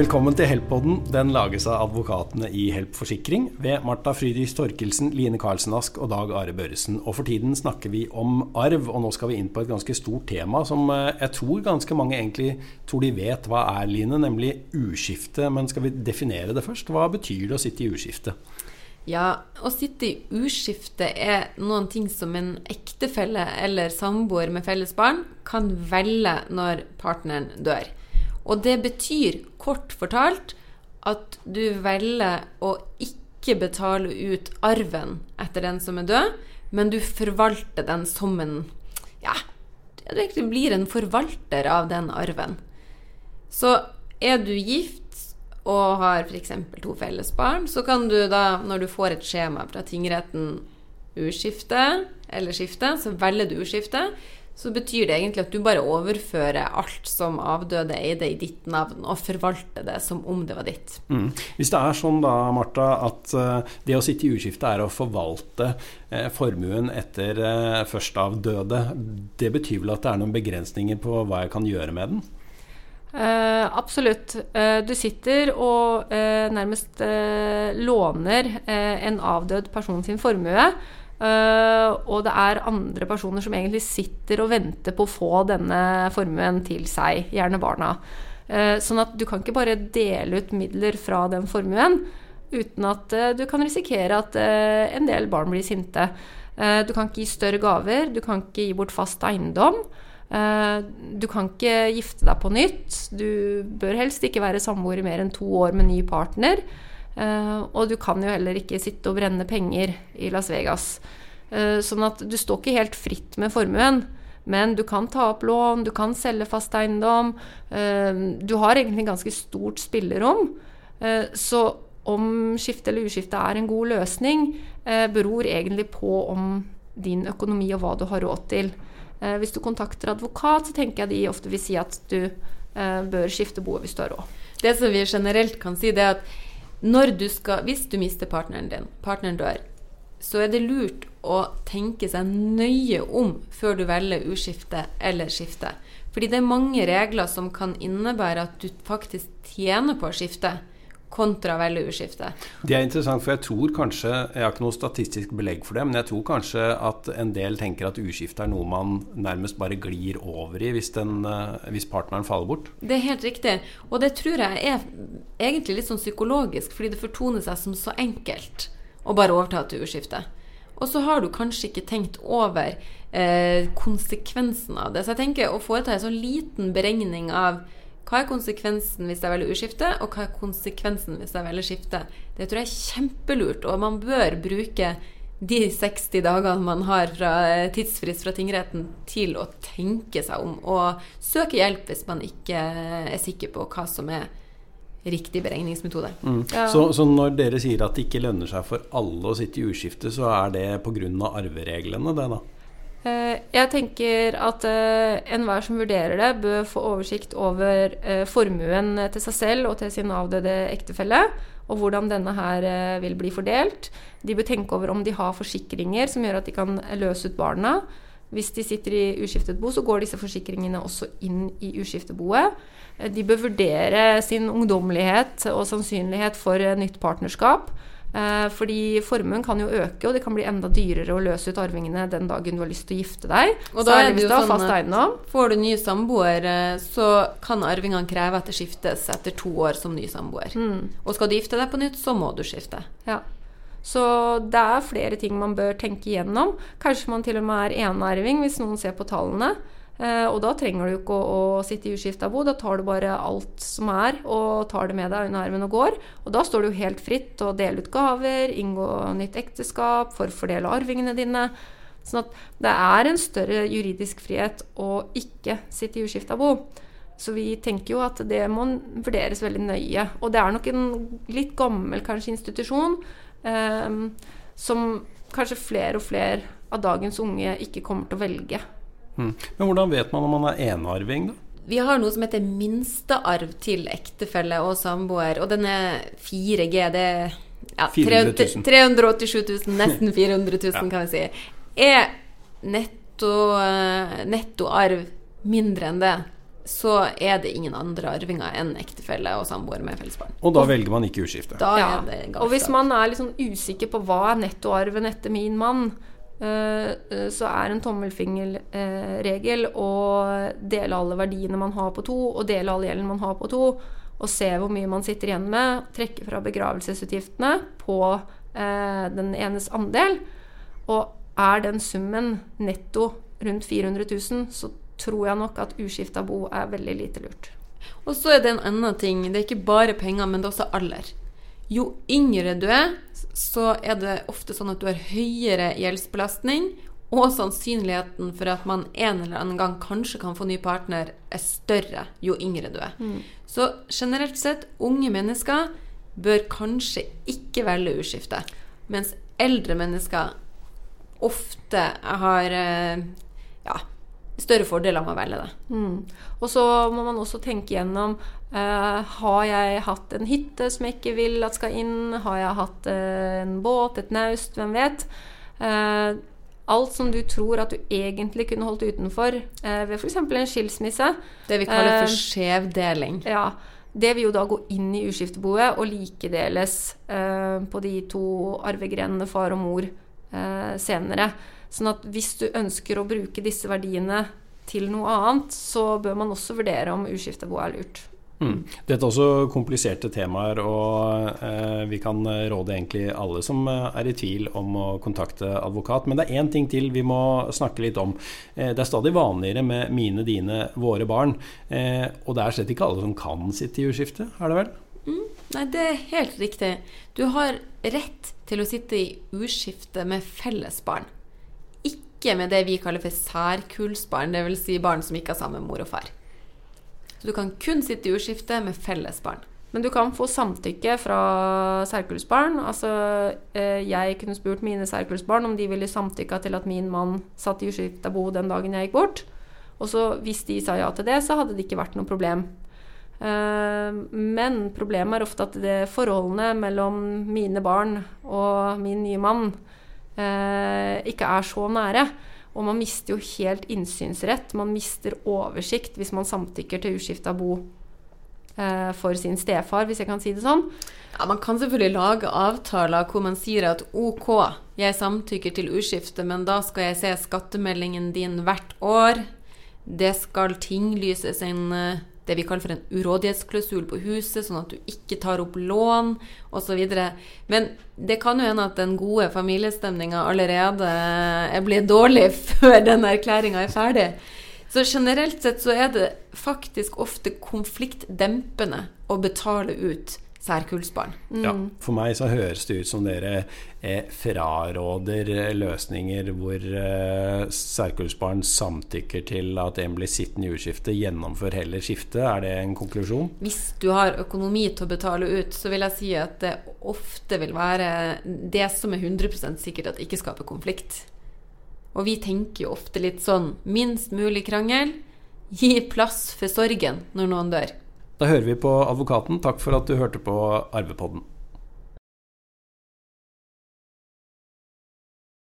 Velkommen til Help-podden. Den lages av advokatene i Help Forsikring ved Marta Frydis Torkelsen, Line Karlsen Ask og Dag Are Børresen. Og for tiden snakker vi om arv, og nå skal vi inn på et ganske stort tema som eh, jeg tror ganske mange egentlig tror de vet hva er, Line, nemlig uskifte. Men skal vi definere det først? Hva betyr det å sitte i uskifte? Ja, å sitte i uskifte er noen ting som en ektefelle eller samboer med felles barn kan velge når partneren dør. Og det betyr kort fortalt at du velger å ikke betale ut arven etter den som er død, men du forvalter den som en Ja, du egentlig blir en forvalter av den arven. Så er du gift og har f.eks. to felles barn, så kan du da, når du får et skjema fra tingretten uskifte eller skifte, så velger du uskifte. Så betyr det egentlig at du bare overfører alt som avdøde eide i ditt navn, og forvalter det som om det var ditt. Mm. Hvis det er sånn da, Marta, at uh, det å sitte i uskifte er å forvalte uh, formuen etter først av døde, det betyr vel at det er noen begrensninger på hva jeg kan gjøre med den? Uh, absolutt. Uh, du sitter og uh, nærmest låner en avdød person sin formue. Og det er andre personer som egentlig sitter og venter på å få denne formuen til seg, gjerne barna. sånn at du kan ikke bare dele ut midler fra den formuen uten at du kan risikere at en del barn blir sinte. du kan ikke gi større gaver, du kan ikke gi bort fast eiendom. Eh, du kan ikke gifte deg på nytt. Du bør helst ikke være samboer i mer enn to år med ny partner. Eh, og du kan jo heller ikke sitte og brenne penger i Las Vegas. Eh, sånn at du står ikke helt fritt med formuen. Men du kan ta opp lån, du kan selge fast eiendom. Du har egentlig ganske stort spillerom. Så om skifte eller uskifte er en god løsning, beror egentlig på om din økonomi og hva du har råd til. Eh, hvis du kontakter advokat, så tenker jeg de ofte vil si at du eh, bør skifte boet hvis du har råd. Det som vi generelt kan si, det er at du skal, hvis du mister partneren din, partneren dør, så er det lurt å tenke seg nøye om før du velger uskifte eller skifte. Fordi det er mange regler som kan innebære at du faktisk tjener på å skifte kontra veldig uskifte. Det er interessant, for jeg tror kanskje Jeg har ikke noe statistisk belegg for det, men jeg tror kanskje at en del tenker at uskifte er noe man nærmest bare glir over i hvis, den, eh, hvis partneren faller bort. Det er helt riktig. Og det tror jeg er egentlig litt sånn psykologisk, fordi det fortoner seg som så enkelt å bare overta til uskifte. Og så har du kanskje ikke tenkt over eh, konsekvensen av det. Så jeg tenker å foreta en sånn liten beregning av hva er konsekvensen hvis jeg velger uskifte, og hva er konsekvensen hvis jeg velger skifte? Det tror jeg er kjempelurt, og man bør bruke de 60 dagene man har fra eh, tidsfrist fra tingretten, til å tenke seg om og søke hjelp hvis man ikke er sikker på hva som er riktig beregningsmetode. Mm. Ja. Så, så, når dere sier at det ikke lønner seg for alle å sitte i uskifte, så er det pga. arvereglene, det da? Eh, jeg tenker at uh, enhver som vurderer det, bør få oversikt over uh, formuen til seg selv og til sin avdøde ektefelle, og hvordan denne her vil bli fordelt. De bør tenke over om de har forsikringer som gjør at de kan løse ut barna. Hvis de sitter i uskiftet bo, så går disse forsikringene også inn i uskifteboet. De bør vurdere sin ungdommelighet og sannsynlighet for nytt partnerskap. Eh, fordi formuen kan jo øke, og det kan bli enda dyrere å løse ut arvingene den dagen du har lyst til å gifte deg. Og da er det jo sånn at Får du ny samboer, eh, så kan arvingene kreve at det skiftes etter to år som ny samboer. Mm. Og skal du gifte deg på nytt, så må du skifte. Ja. Så det er flere ting man bør tenke igjennom. Kanskje man til og med er enearving, hvis noen ser på tallene. Eh, og da trenger du ikke å, å sitte i uskifta bo, da tar du bare alt som er, og tar det med deg under armen og går. Og da står du helt fritt til å dele ut gaver, inngå nytt ekteskap, forfordele arvingene dine. Sånn at det er en større juridisk frihet å ikke sitte i uskifta bo. Så vi tenker jo at det må vurderes veldig nøye. Og det er nok en litt gammel kanskje institusjon eh, som kanskje flere og flere av dagens unge ikke kommer til å velge. Mm. Men hvordan vet man om man er enearving, da? Vi har noe som heter minstearv til ektefelle og samboer, og den er 4G. Det er ja, 387 000, nesten 400 000, ja. kan vi si. Er netto, eh, nettoarv mindre enn det, så er det ingen andre arvinger enn ektefelle og samboer med felles barn. Og da velger man ikke uskifte. Da Ja. er. Og hvis man er litt sånn usikker på hva er nettoarven etter min mann, så er en tommelfingerregel å dele alle verdiene man har på to, og dele all gjelden man har på to, og se hvor mye man sitter igjen med, trekke fra begravelsesutgiftene på eh, den enes andel. Og er den summen netto rundt 400 000, så tror jeg nok at uskifta bo er veldig lite lurt. Og så er det en annen ting. Det er ikke bare penger, men det er også alder. Jo yngre du er, så er det ofte sånn at du har høyere gjeldsbelastning, og sannsynligheten for at man en eller annen gang kanskje kan få ny partner, er større jo yngre du er. Så generelt sett, unge mennesker bør kanskje ikke velge uskifte, mens eldre mennesker ofte har eh, ja, større fordeler med å velge det. Mm. Og så må man også tenke gjennom eh, Har jeg hatt en hytte som jeg ikke vil at skal inn? Har jeg hatt eh, en båt, et naust, hvem vet? Eh, alt som du tror at du egentlig kunne holdt utenfor eh, ved f.eks. en skilsmisse. Det vi kaller for Eh, skjevdeling. Ja, det vil jo da gå inn i uskifteboet og likedeles eh, på de to arvegrenene far og mor eh, senere. Sånn at hvis du ønsker å bruke disse verdiene til noe annet, så bør man også vurdere om uskiftebo er lurt. Mm. Dette er også kompliserte temaer, og eh, vi kan råde egentlig alle som eh, er i tvil om å kontakte advokat. Men det er én ting til vi må snakke litt om. Eh, det er stadig vanligere med mine, dine, våre barn. Eh, og det er slett ikke alle som kan sitte i uskifte, er det vel? Nei, det er helt riktig. Du har rett til å sitte i uskifte med felles barn. Ikke med det vi kaller for særkullsbarn, dvs. Si barn som ikke har samme mor og far. Så du kan kun sitte i uskifte med felles barn. Men du kan få samtykke fra særkullsbarn. Altså, eh, jeg kunne spurt mine særkullsbarn om de ville samtykka til at min mann satt i uskifta bo den dagen jeg gikk bort. Og så hvis de sa ja til det, så hadde det ikke vært noe problem. Eh, men problemet er ofte at det forholdene mellom mine barn og min nye mann ikke er så nære. Og man mister jo helt innsynsrett. Man mister oversikt hvis man samtykker til uskifta bo eh, for sin stefar, hvis jeg kan si det sånn. Ja, Man kan selvfølgelig lage avtaler hvor man sier at ok, jeg samtykker til uskifte, men da skal jeg se skattemeldingen din hvert år. Det skal tinglyses en eh, det vi kaller for en urådighetsklausul på huset, sånn at du ikke tar opp lån osv. Men det kan jo hende at den gode familiestemninga allerede er blitt dårlig før den erklæringa er ferdig. Så generelt sett så er det faktisk ofte konfliktdempende å betale ut særkullsbarn. Ja, for meg så høres det ut som dere eh, fraråder eh, løsninger hvor eh, særkullsbarn samtykker til at en blir sittende i uskifte, gjennomfør heller skiftet. Er det en konklusjon? Hvis du har økonomi til å betale ut, så vil jeg si at det ofte vil være det som er 100 sikkert at ikke skaper konflikt. Og vi tenker jo ofte litt sånn minst mulig krangel, gi plass for sorgen når noen dør. Da hører vi på advokaten. Takk for at du hørte på Arvepodden.